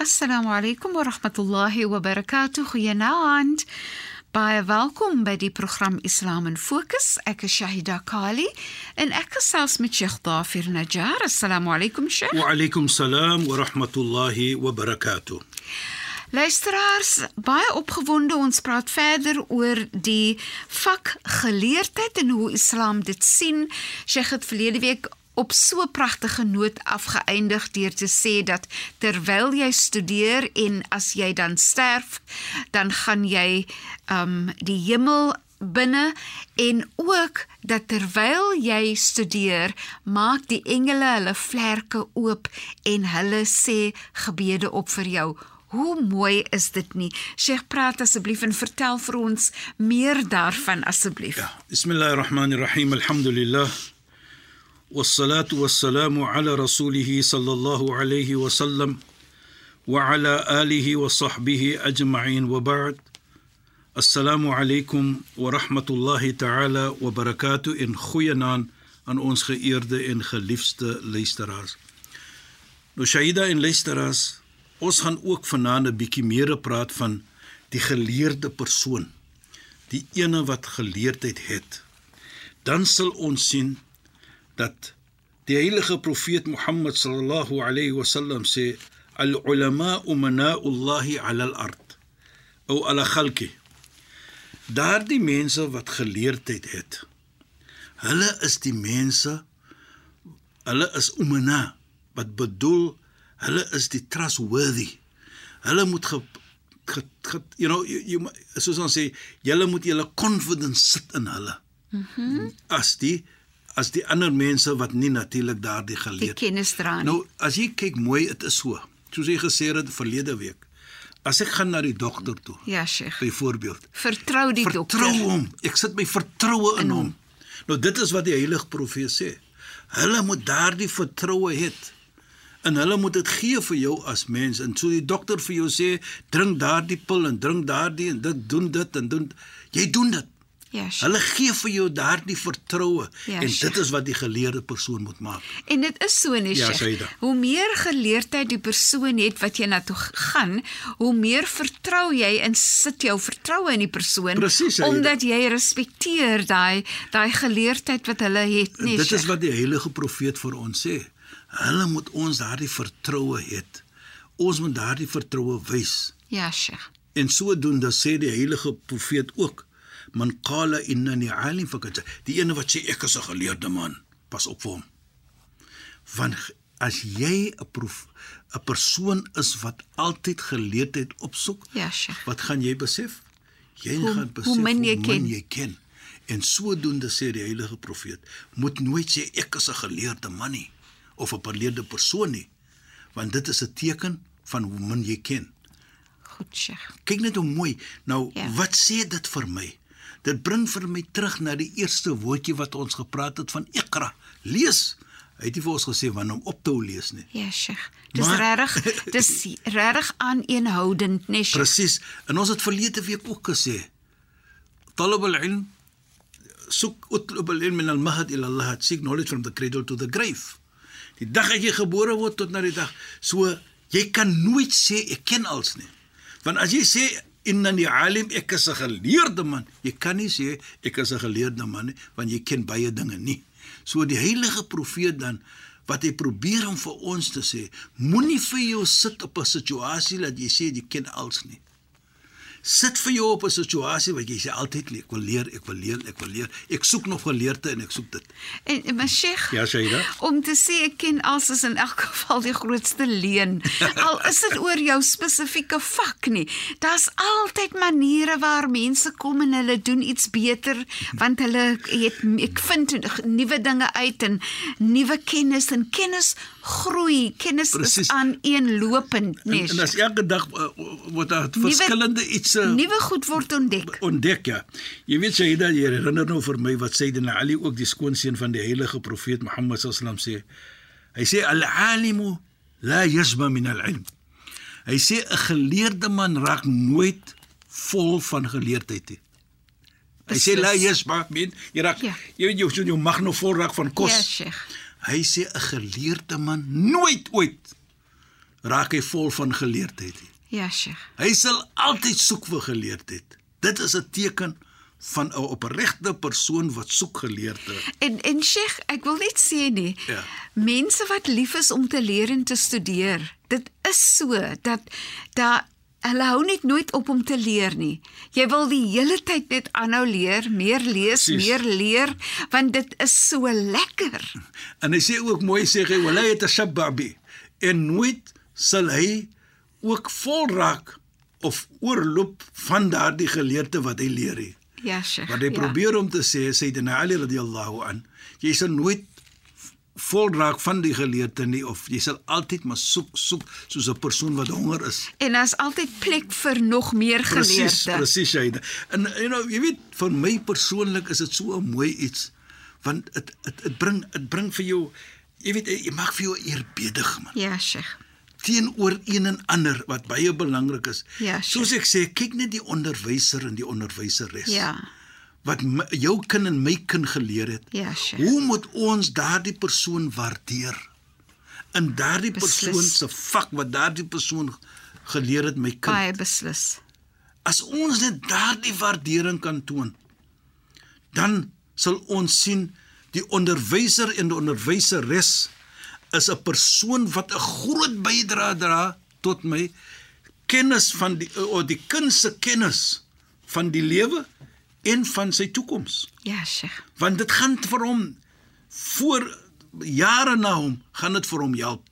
Assalamu alaykum wa rahmatullahi wa barakatuh. Goeienaand. Baie welkom by die program Islam in Fokus. Ek is Shahida Kali en ek gesels met Sheikh Dafir Najjar. Assalamu alaykum Sheikh. Wa alaykum salaam wa rahmatullahi wa barakatuh. Luisteraars, baie opgewonde ons praat verder oor die vak geleerdheid en hoe Islam dit sien. Sheikh het verlede week op so 'n pragtige noot afgeëindig deur te sê dat terwyl jy studeer en as jy dan sterf, dan gaan jy um die hemel binne en ook dat terwyl jy studeer, maak die engele hulle vlerke oop en hulle sê gebede op vir jou. Hoe mooi is dit nie? Sheikh, praat asseblief en vertel vir ons meer daarvan asseblief. Ja, bismillahirrahmanirrahim. Alhamdulillah. والصلاه والسلام على رسوله صلى الله عليه وسلم وعلى اله وصحبه اجمعين وبعد السلام عليكم ورحمه الله تعالى وبركاته in goeienaand aan ons geëerde en geliefde luisteraars. Nou Shaida en luisteraars, ons gaan ook vanaand 'n bietjie meer praat van die geleerde persoon, die ene wat geleerdheid het. Dan sal ons sien dat die heilige profeet Mohammed sallallahu alayhi wasallam sê al ulama umana'ullahi 'ala al-ard ou ala khalqi daardie mense wat geleerdheid het hulle is die mense hulle is umana wat bedoel hulle is die trustworthy. Hulle moet ge, ge, ge you know you, you soos ons sê julle moet julle confidence sit in hulle. Mm as die as die ander mense wat nie natuurlik daardie geleer die kennis dra nie. Nou as jy kyk mooi, dit is so. Soos jy gesê het verlede week. As ek gaan na die dokter toe. Ja, Sheikh. Byvoorbeeld. Vertrou die vertrou dokter. Vertrou hom. Ek sit my vertroue in, in hom. Nou dit is wat die heilige profeet sê. Hulle moet daardie vertroue hê. En hulle moet dit gee vir jou as mens. En so die dokter vir jou sê, drink daardie pil en drink daardie en dit doen dit en doen jy doen dit. Ja. Yes. Hulle gee vir jou daardie vertroue yes, ja, en dit is wat die geleerde persoon moet maak. En dit is so nie, ja, Sheikh. Hoe meer geleerdheid die persoon het wat jy na toe gaan, hoe meer vertrou jy en sit jou vertroue in die persoon Precies, omdat jy respekteer daai daai geleerdheid wat hulle het, nie. Dit is wat die heilige profeet vir ons sê. Hulle moet ons daardie vertroue hê. Ons moet daardie vertroue wys. Ja, Sheikh. En sodoende sê die heilige profeet ook man qala innani alim fakad die ene wat sê ek is 'n geleerde man pas op vir hom. Want as jy 'n proef 'n persoon is wat altyd geleerdheid opsoek ja sheikh. wat gaan jy besef? Jy hoe, gaan besef hoe min jy, hoe ken. min jy ken. En sodoende sê die heilige profeet moet nooit sê ek is 'n geleerde man nie of 'n geleerde persoon nie want dit is 'n teken van hoe min jy ken. Goed sheikh. Kyk net hoe mooi. Nou ja. wat sê dit vir my Dit bring vir my terug na die eerste woordjie wat ons gepraat het van Iqra. Lees. Hy het nie vir ons gesê wanneer om op te hou lees nie. Ja, Sheikh. Dis regtig, dis regtig aaneenhoudend, nee. Presies. En ons het verlede week ook gesê Talab al-ilm soek utlub al-ilm min al-mahd ila Allah, seek knowledge from the cradle to the grave. Die dag as jy gebore word tot na die dag, so jy kan nooit sê ek ken alles nie. Want as jy sê innani alim ek is 'n geleerde man. Jy kan nie sê ek is 'n geleerde man nie, want jy ken baie dinge nie. So die heilige profeet dan wat hy probeer om vir ons te sê, moenie vir jou sit op 'n situasie dat jy sê jy ken alles nie sit vir jou op 'n situasie wat jy sê altyd ek wil leer, ek wil leer, ek wil leer. Ek soek nog geleerde en ek soek dit. En maar Sheikh, ja, Shaida. Om te sê ek ken alles is in elk geval die grootste leuen. Al is dit oor jou spesifieke vak nie. Daar's altyd maniere waar mense kom en hulle doen iets beter want hulle het ek vind nuwe dinge uit en nuwe kennis en kennis groei. Kennis Precies. is aan een lopend, nee. En, en as elke dag uh, word daar verskillende iets uh, nuwe goed word ontdek. Ontdek ja. Jy weet dat jy herinner nou vir my wat Sayyidina Ali ook die skoonseun van die heilige profeet Mohammed sallam sê. Hy sê al-alimu la yasma min al-ilm. Hy sê 'n geleerde man raak nooit vol van geleerdheid nie. Hy sê la yasma min jy raak ja. jy weet jy, jy mag nog vol raak van kos. Ja, Sheikh. Hy sê 'n geleerde man nooit ooit raak hy vol van geleerdheid nie. Ja, Sheikh. Hy sal altyd soek vir geleerdheid. Dit is 'n teken van 'n opregte persoon wat soek geleerdheid. En en Sheikh, ek wil net sê nie. Ja. Mense wat lief is om te leer en te studeer. Dit is so dat dat hulle hou net nooit op om te leer nie. Jy wil die hele tyd net aanhou leer, meer lees, Presies. meer leer, want dit is so lekker. En hy sê ook mooi sê hy wala yatashabbi en nooit sal hy ook vol raak of oorloop van daardie geleerde wat hy leer nie. Ja, Sheikh. Wat hy ja. probeer om te sê Sayyidina Ali radhiyallahu an, jy sal nooit vol raak van die geleerde nie of jy sal altyd maar soek soek soos 'n persoon wat honger is. En daar's altyd plek vir nog meer Presies, geleerde. presies jy. En you know, jy weet vir my persoonlik is dit so 'n mooi iets want dit dit dit bring dit bring vir jou jy weet jy maak vir jou eerbiedig man. Ja, Sheikh. Teenoor een en ander wat baie belangrik is. Ja, sure. Soos ek sê, kyk net die onderwyser en die onderwyseres. Ja. Wat my, jou kind en my kind geleer het. Ja, Sheikh. Hoe moet ons daardie persoon waardeer? In daardie Beslis. persoon se vak wat daardie persoon geleer het my kind. Baie beslis. As ons net daardie waardering kan toon, dan sal ons sien die onderwyser en die onderwyseres is 'n persoon wat 'n groot bydrae dra tot my kennis van die of die kind se kennis van die lewe en van sy toekoms. Ja, Sheikh. Want dit gaan vir hom voor jare na hom gaan dit vir hom help.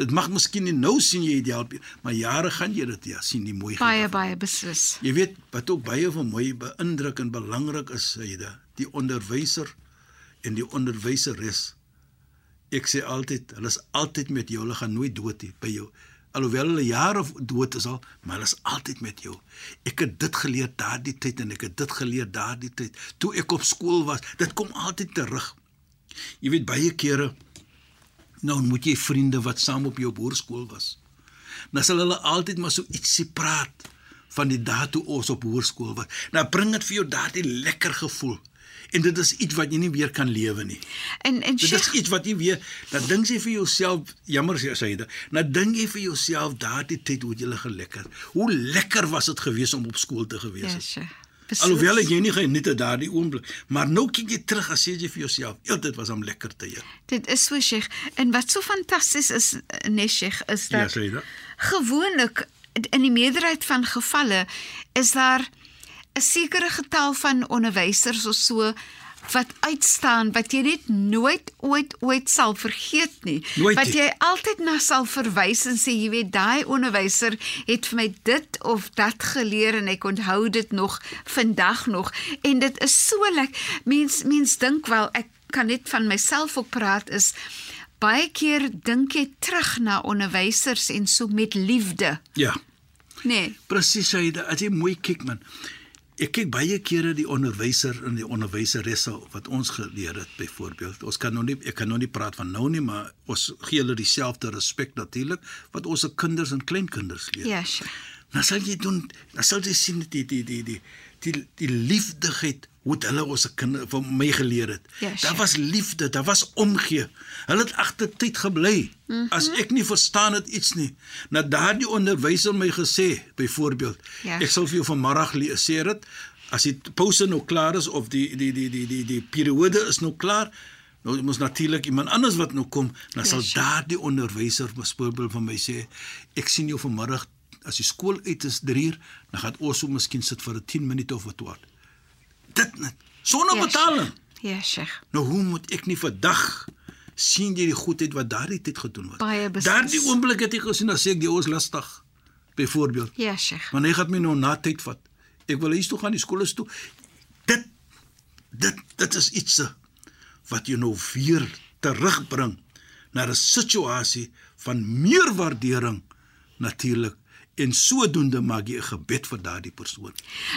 Dit mag miskien nie nou sien jy dit help, maar jare gaan jy dit ja sien die mooi Baie baie beslis. Jy weet wat ook baie van my beïndruk en belangrik is, Saida, die onderwyser en die onderwyseres. Ek sê altyd, hulle is altyd met jou, hulle gaan nooit dood nie by jou. Alhoewel hulle jare dood is al, maar hulle is altyd met jou. Ek het dit geleer daardie tyd en ek het dit geleer daardie tyd toe ek op skool was. Dit kom altyd terug. Jy weet baie kere nou moet jy vriende wat saam op jou hoërskool was. Dan sal hulle altyd maar so ietsie praat van die dae toe ons op hoërskool was. Nou bring dit vir jou daardie lekker gevoel. En dit is iets wat jy nie weer kan lewe nie. En en Dit Sheikh, is iets wat jy weer, dan dink jy vir jouself, jammer sê dit. Nou dink jy vir jouself daardie tyd hoe jy gelekker. Hoe lekker was dit geweest om op skool te gewees ja, het. Sheikh. Beslis. Alhoewel jy nie geniet het daardie oomblik, maar nou kyk jy terug en sê jy vir jouself, "Ja, dit was 'n lekker tyd." Dit is so Sheikh. En wat so fantasties is, nee Sheikh, is Ja, dat sê dit. gewoonlik in die meerderheid van gevalle is daar 'n sekere getal van onderwysers of so wat uitstaan wat jy net nooit ooit ooit sal vergeet nie. Nooit wat nie. jy altyd na sal verwys en sê jy weet daai onderwyser het vir my dit of dat geleer en ek onthou dit nog vandag nog en dit is so lekker. Mens mens dink wel ek kan net van myself ook praat is baie keer dink jy terug na onderwysers en so met liefde. Ja. Nee. Presies jy, as jy mooi kyk man. Ek kyk baie kere die onderwyser en die onderwyseresse wat ons geleer het byvoorbeeld. Ons kan nou nie ek kan nou nie praat van nou nie, maar ons gee hulle dieselfde respek natuurlik wat ons se kinders en kleinkinders leer. Ja, sure. Dan sal jy doen, dan sal jy sien die die die die die die liefdigheid hoe hulle ons kinders van my geleer het. Ja, daar sure. was liefde, daar was omgee. Hulle het agter tyd gebly. Mm -hmm. As ek nie verstaan het iets nie, na daardie onderwyser my gesê, byvoorbeeld, Ja. ek sal vir jou vanmiddag le- sê dit as die pouse nou klaar is of die die die die die die periode is nou klaar, nou moet natuurlik iemand anders wat nou kom, dan Ja, sal sure. daardie onderwyser byvoorbeeld van my sê, ek sien jou vanmiddag as die skool uit is 3 uur, dan gaan ons so miskien sit vir 'n 10 minute of wat wat. Dit net sonder Ja, betaling. Ja, Sheikh. Nou hoe moet ek nie vandag sien jy die goedheid wat daardie tyd gedoen word. Baie beslis. Daardie oomblik het ek gesien sê ek die ou is lastig. Byvoorbeeld. Ja, Sheikh. Want hy gaan my nou na tyd vat. Ek wil huis toe gaan, die skool is toe. Dit dit dit is iets eh, wat jou nou weer terugbring na 'n situasie van meer waardering natuurlik en sodoende maak jy 'n gebed vir daardie persoon.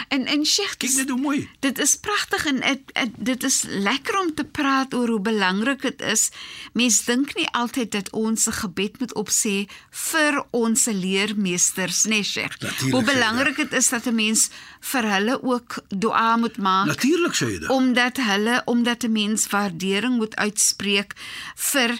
En en Sheikh, Kyk net hoe mooi. Dit is pragtig en het, het, dit is lekker om te praat oor hoe belangrik dit is. Mens dink nie altyd dat ons 'n gebed moet opsê vir ons leermeesters, nee Sheikh. Hoe Sheikh, belangrik dit is dat 'n mens vir hulle ook dua moet maak. Natuurlik sê jy dit. omdat hulle omdat 'n mens waardering moet uitspreek vir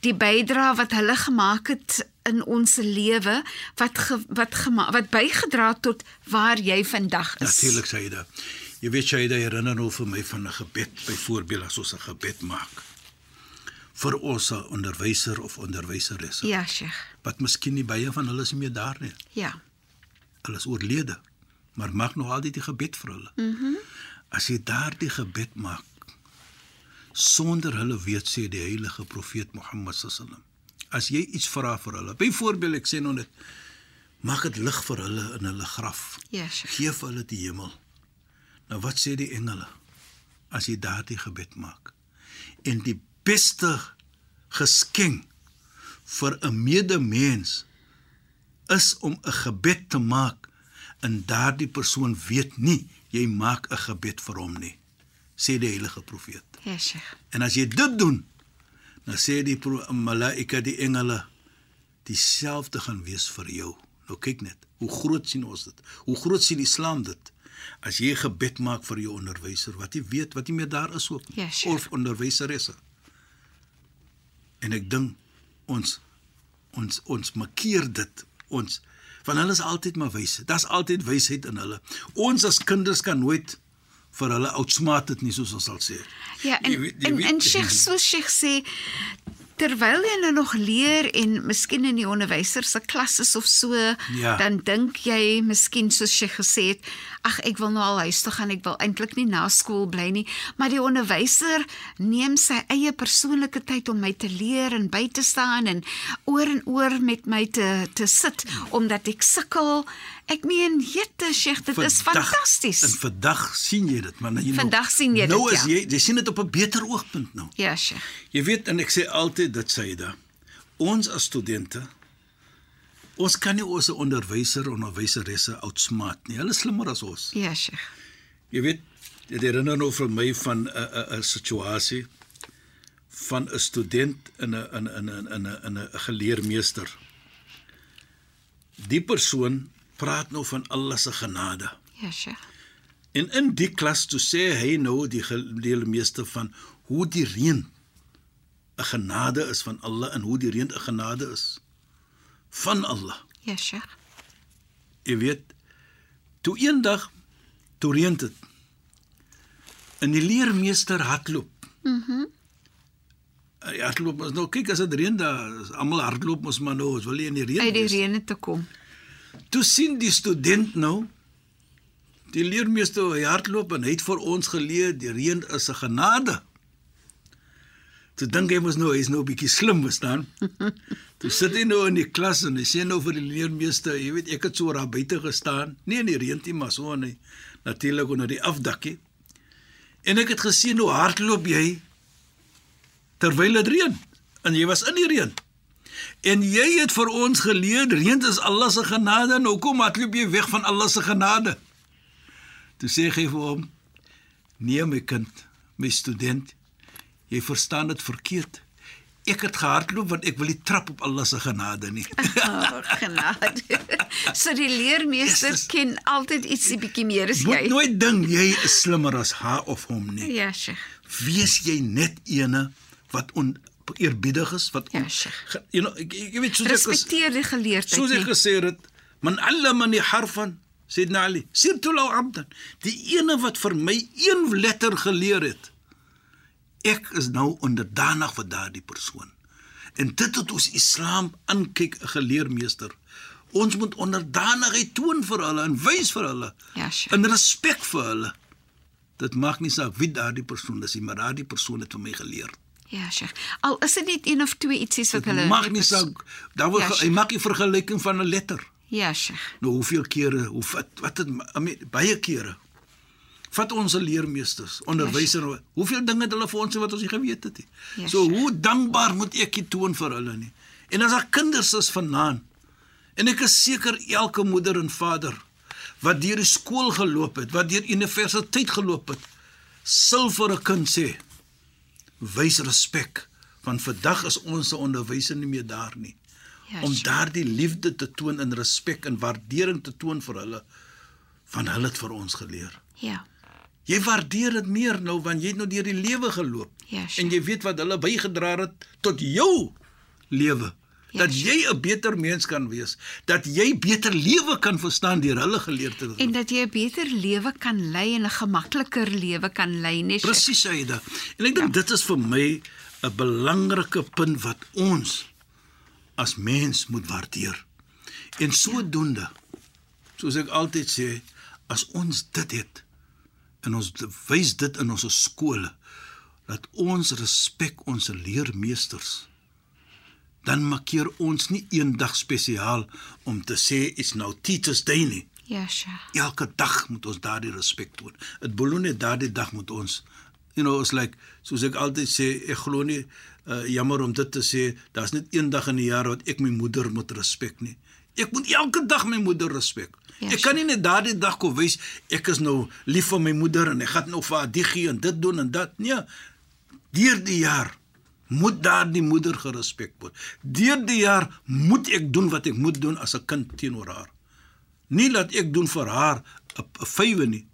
die bydrae wat hulle gemaak het in ons lewe wat ge, wat gema, wat bygedra het tot waar jy vandag is. Natuurlik sê jy dit. Jy weet jy herinner nou vir my van 'n gebed, byvoorbeeld as ons 'n gebed maak vir ons onderwyser of onderwyseresse. Ja, Sheikh. Wat miskien nie baie van hulle is meer daar nie. Ja. Hulle is oorlede, maar maak nog altyd die gebed vir hulle. Mhm. Mm as jy daardie gebed maak sonder hulle weet sê die heilige profeet Mohammed sallam. As jy iets vra vir hulle, byvoorbeeld ek sê nou net maak dit lig vir hulle in hulle graf. Ja, Sheikh. Gee vir hulle die hemel. Nou wat sê die engele as jy daardie gebed maak? En die beste geskenk vir 'n medemens is om 'n gebed te maak en daardie persoon weet nie jy maak 'n gebed vir hom nie sê die heilige profeet Ja, Sheikh. en as jy dit doen dan sê die malaika die engele dieselfde gaan wees vir jou nou kyk net hoe groot sien ons dit hoe groot sien Islam dit as jy gebed maak vir jou onderwyser wat jy weet wat nie meer daar is ook Ja, Sheikh. of onderwyseresse en ek dink ons ons ons markeer dit ons van hulle is altyd maar wys. Daar's altyd wysheid in hulle. Ons as kinders kan nooit vir hulle outsmaat dit nie soos ons sal sê. Ja, en Jy weet- jy en, weet- en Sheikh so Sheikh sê terwyl jy nou nog leer en miskien in die onderwyser se klas is of so, Ja. dan dink jy miskien soos Sheikh gesê het, ag ek wil nou al huis toe gaan, ek wil eintlik nie na skool bly nie, maar die onderwyser neem sy eie persoonlike tyd om my te leer en by te staan en oor en oor met my te te sit omdat ek sukkel. Ek meen, jette Sheikh, dit is Vandag- fantasties. En vandag sien jy dit, maar nou jy nou Vandag sien jy dit, Nou is ja. jy jy sien dit op 'n beter oogpunt nou. Ja, Sheikh. Jy weet en ek sê altyd dit sê da. Ons as studente ons kan nie ons onderwyser of onderwyseresse outsmaat nie. Hulle is slimmer as ons. Ja, Sheikh. Jy weet, dit herinner nou vir my van 'n 'n 'n situasie van 'n student in 'n in 'n in 'n in 'n in 'n geleermeester. Die persoon praat nou van Allah se genade. Ja, Sheikh. En in die klas toe sê hy nou die geleermeester van hoe die reën 'n genade is van Allah en hoe die reën 'n genade is van Allah. Ja, Sheikh. Jy weet, toe eendag toe reën dit. En die leermeester hardloop. Mhm. Mm ja, hardloop mos nou kyk as dit reën daar, almal hardloop mos maar nou, ons wil nie in die reën Uit die reën te kom. Toe sien die student nou die leermeester hy hardloop en hy het vir ons geleer die reën is 'n genade. Toe dink hy mos nou hy's nou 'n bietjie slim verstaan. Toe sit hy nou in die klas en hy sê nou vir die leermeester, jy weet ek het so daar buite gestaan, nie in die reën nie, maar so in die natuurlik onder die afdakkie. En ek het gesien hoe hardloop jy terwyl dit reën en jy was in die reën. En jy het vir ons geleer reën is Allah se genade en hoekom hardloop jy weg van Allah se genade? Toe sê hy vir hom: "Nee my kind, my student, jy verstaan dit verkeerd. Ek het gehardloop want ek wil nie trap op Allah se genade nie." Oh, genade. so die leermeester Yes, ken altyd ietsie bietjie meer as Moet jy. nooit dink jy is slimmer as haar of hom nie. Ja, Sheikh. Wees jy net ene wat oneerbiedig is, wat Ja, ge- you know, ek, ek weet soos ek Respekteer die geleerdheid. soos ek nie. gesê het, man allamani harfan Sayyidina Ali, sirtu law abdan. Die ene wat vir my een letter geleer het. Ek is nou onderdanig vir daardie persoon. En dit het ons Islam aankyk 'n geleermeester. Ons moet onderdanigheid toon vir hulle en wys vir hulle. Ja. En respek vir hulle. Dit maak nie saak wie daardie persoon is nie, maar daardie persoon het vir my geleer. Ja, Sheikh. Al is dit net een of twee ietsies wat hulle Mag nie saak. Daar word Ja, hy Sheikh. maak die vergelyking van 'n letter. Ja, Sheikh. Nou hoeveel kere, hoe wat wat het baie kere. Vat ons leermeesters, onderwysers, hoeveel dinge het hulle vir ons wat ons nie geweet het nie. Ja, so sure. hoe dankbaar moet ek dit toon vir hulle nie. En as daar kinders is vanaand en ek is seker elke moeder en vader wat deur die skool geloop het, wat deur universiteit geloop het, sal vir 'n kind sê wys respek want vandag is ons onderwysers nie meer daar nie Ja, om daardie liefde te toon en respek en waardering te toon vir hulle van hulle het vir ons geleer. Ja. Jy waardeer dit meer nou want jy het nou deur die lewe geloop Ja, Sheikh. en jy weet wat hulle bygedra het tot jou lewe. Ja, dat jy 'n beter mens kan wees, dat jy beter lewe kan verstaan deur hulle geleerdheid. En dat jy 'n beter lewe kan lei en 'n gemakliker lewe kan lei, nee. Presies, Aida. En ek dink ja. dit is vir my 'n belangrike punt wat ons as mens moet waardeer. En sodoende, soos ek altyd sê, as ons dit het en ons wys dit in ons skole dat ons respek ons leermeesters dan markeer ons nie eendag spesiaal om te sê it's now teachers day nie. Ja, sja. Elke dag moet ons daardie respek toon. Dit beloon net daardie dag moet ons you know, it's like soos ek altyd sê, ek glo nie uh, jammer om dit te sê, daar's net een dag in die jaar wat ek my moeder moet respek nie. Ek moet elke dag my moeder respek. Ja, ek kan nie net daardie dag kom wys ek is nou lief vir my moeder en ek gaan nou vir haar dit gee en dit doen en dat. Nee. Deur die jaar moet daardie moeder gerespek word. Deur die jaar moet ek doen wat ek moet doen as 'n kind teenoor haar. Nie laat ek doen vir haar 'n vywe nie.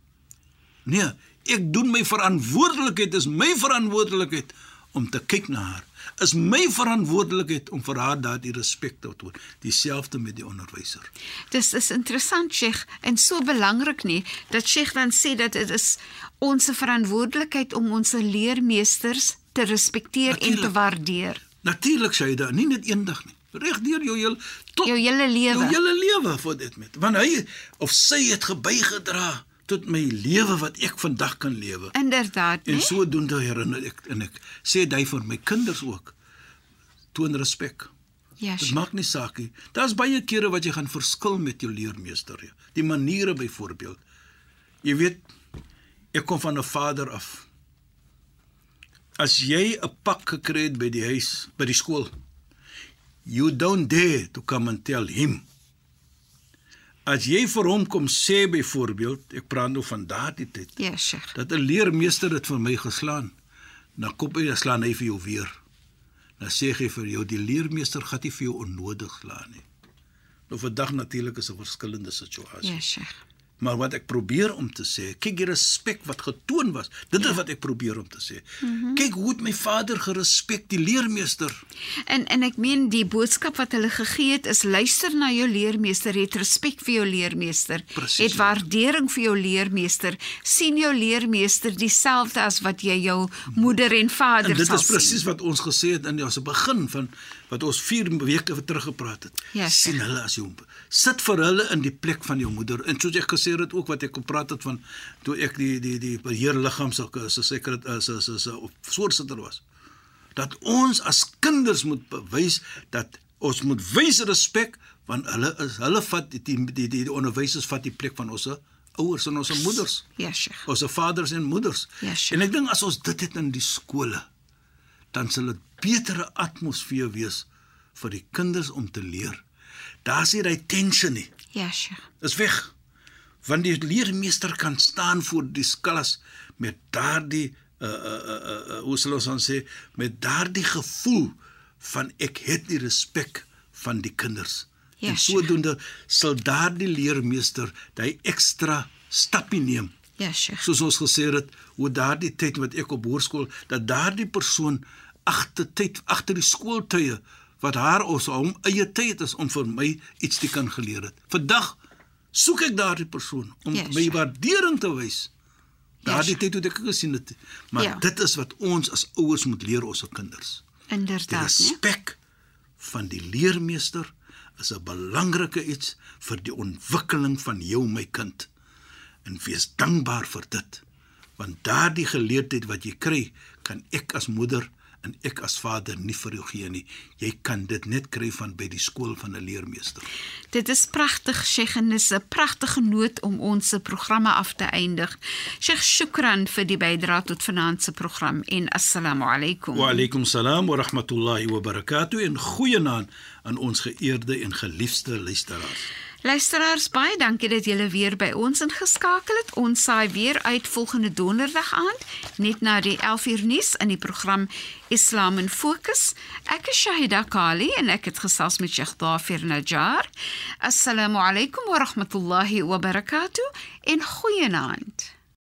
Nee, ek doen my verantwoordelikheid, is my verantwoordelikheid om te kyk na haar. Is my verantwoordelikheid om vir haar daardie respek te toon. Dieselfde met die onderwyser. Dis is interessant, Sheikh, en so belangrik nie dat Sheikh dan sê dat dit is ons verantwoordelikheid om ons leermeesters te respekteer Natuurlijk, en te waardeer. Natuurlik sê jy dit nie net eendag nie. Reg deur jou heel tot jou hele lewe. Jou hele lewe vir dit met. Want hy of sy het gebygedra tot my lewe wat ek vandag kan lewe. Inderdaad, nee. En sodoende herinner ek en ek sê dit vir my kinders ook. Toon respek. Ja. Dit maak nie saak nie. Daar's baie kere wat jy gaan verskil met jou leermeester. Die maniere byvoorbeeld. Jy weet ek kom van 'n vader af as jy 'n pak gekry het by die huis, by die skool, you don't dare to come and tell him. As jy vir hom kom sê byvoorbeeld, ek praat nou van daardie tyd. Ja, yes, Sheikh. Dat 'n leermeester dit vir my geslaan. Dan kom hy en slaan hy vir jou weer. Dan sê hy vir jou die leermeester gaan nie vir jou onnodig slaan nie. Nou vandag natuurlik is 'n verskillende situasie. Ja, yes, Sheikh. Maar wat ek probeer om te sê, kyk die respek wat getoon was. Dit is wat ek probeer om te sê. Mm -hmm. Kyk hoe het my vader gerespek die leermeester. En en ek meen die boodskap wat hulle gegee het is luister na jou leermeester, het respek vir jou leermeester, Precies, het waardering vir jou leermeester, sien jou leermeester dieselfde as wat jy jou moeder en vader en dit sal sien. Dit is presies wat ons gesê het in die begin van wat ons 4 weke terug gepraat het. Ja, sien hulle as jou sit vir hulle in die plek van jou moeder. En soos ek gesê het ook wat ek gepraat het van toe ek die die die beheer liggaam sulke is seker dit is is is 'n voorsitter was. Dat ons as kinders moet bewys dat ons moet wys respek want hulle is hulle vat die die die, die, die onderwysers vat die plek van ons ouers en ons moeders. Ja, Sheikh. Ons vaders en moeders. Ja, en ek dink as ons dit het in die skole dan sal dit betere atmosfeer wees vir die kinders om te leer. Daar's nie daai tension nie. Ja, sure. Dis weg. Want die leermeester kan staan voor die klas met daardie uh uh uh, uh hoe sal ons dan sê met daardie gevoel van ek het die respek van die kinders. Ja, en sodoende sal daardie leermeester daai ekstra stappie neem. Ja, sure. Soos ons gesê het, hoe daardie tyd wat ek op hoërskool dat daardie persoon agter tyd agter die skooltye wat haar ons hom eie tyd is om vir my iets te kan geleer het. Vandag soek ek daardie persoon om yes, my waardering te wys. Daardie yes, tyd het ek gesien dit. Maar ja. dit is wat ons as ouers moet leer ons se kinders. Inderdaad, die respek van die leermeester is 'n belangrike iets vir die ontwikkeling van jou my kind. En wees dankbaar vir dit. Want daardie geleerdheid wat jy kry, kan ek as moeder en ek as vader nie vir jou gee nie. Jy kan dit net kry van by die skool van 'n leermeester. Dit is pragtig, Sheikh, en dis 'n pragtige noot om ons se programme af te eindig. Sheikh, shukran vir die bydrae tot vanaand se program en assalamu alaykum. Wa alaykum salaam wa rahmatullahi wa barakatuh en goeienaand aan ons geëerde en geliefde luisteraars. Luisteraars, baie dankie dat julle weer by ons ingeskakel het. Ons saai weer uit volgende donderdag aand, net na die 11uur nuus in die program Islam in Fokus. Ek is Shahida Kali en ek het gesels met Sheikh Dafir Najjar. Assalamu alaykum wa rahmatullahi wa barakatuh. In goeienaand.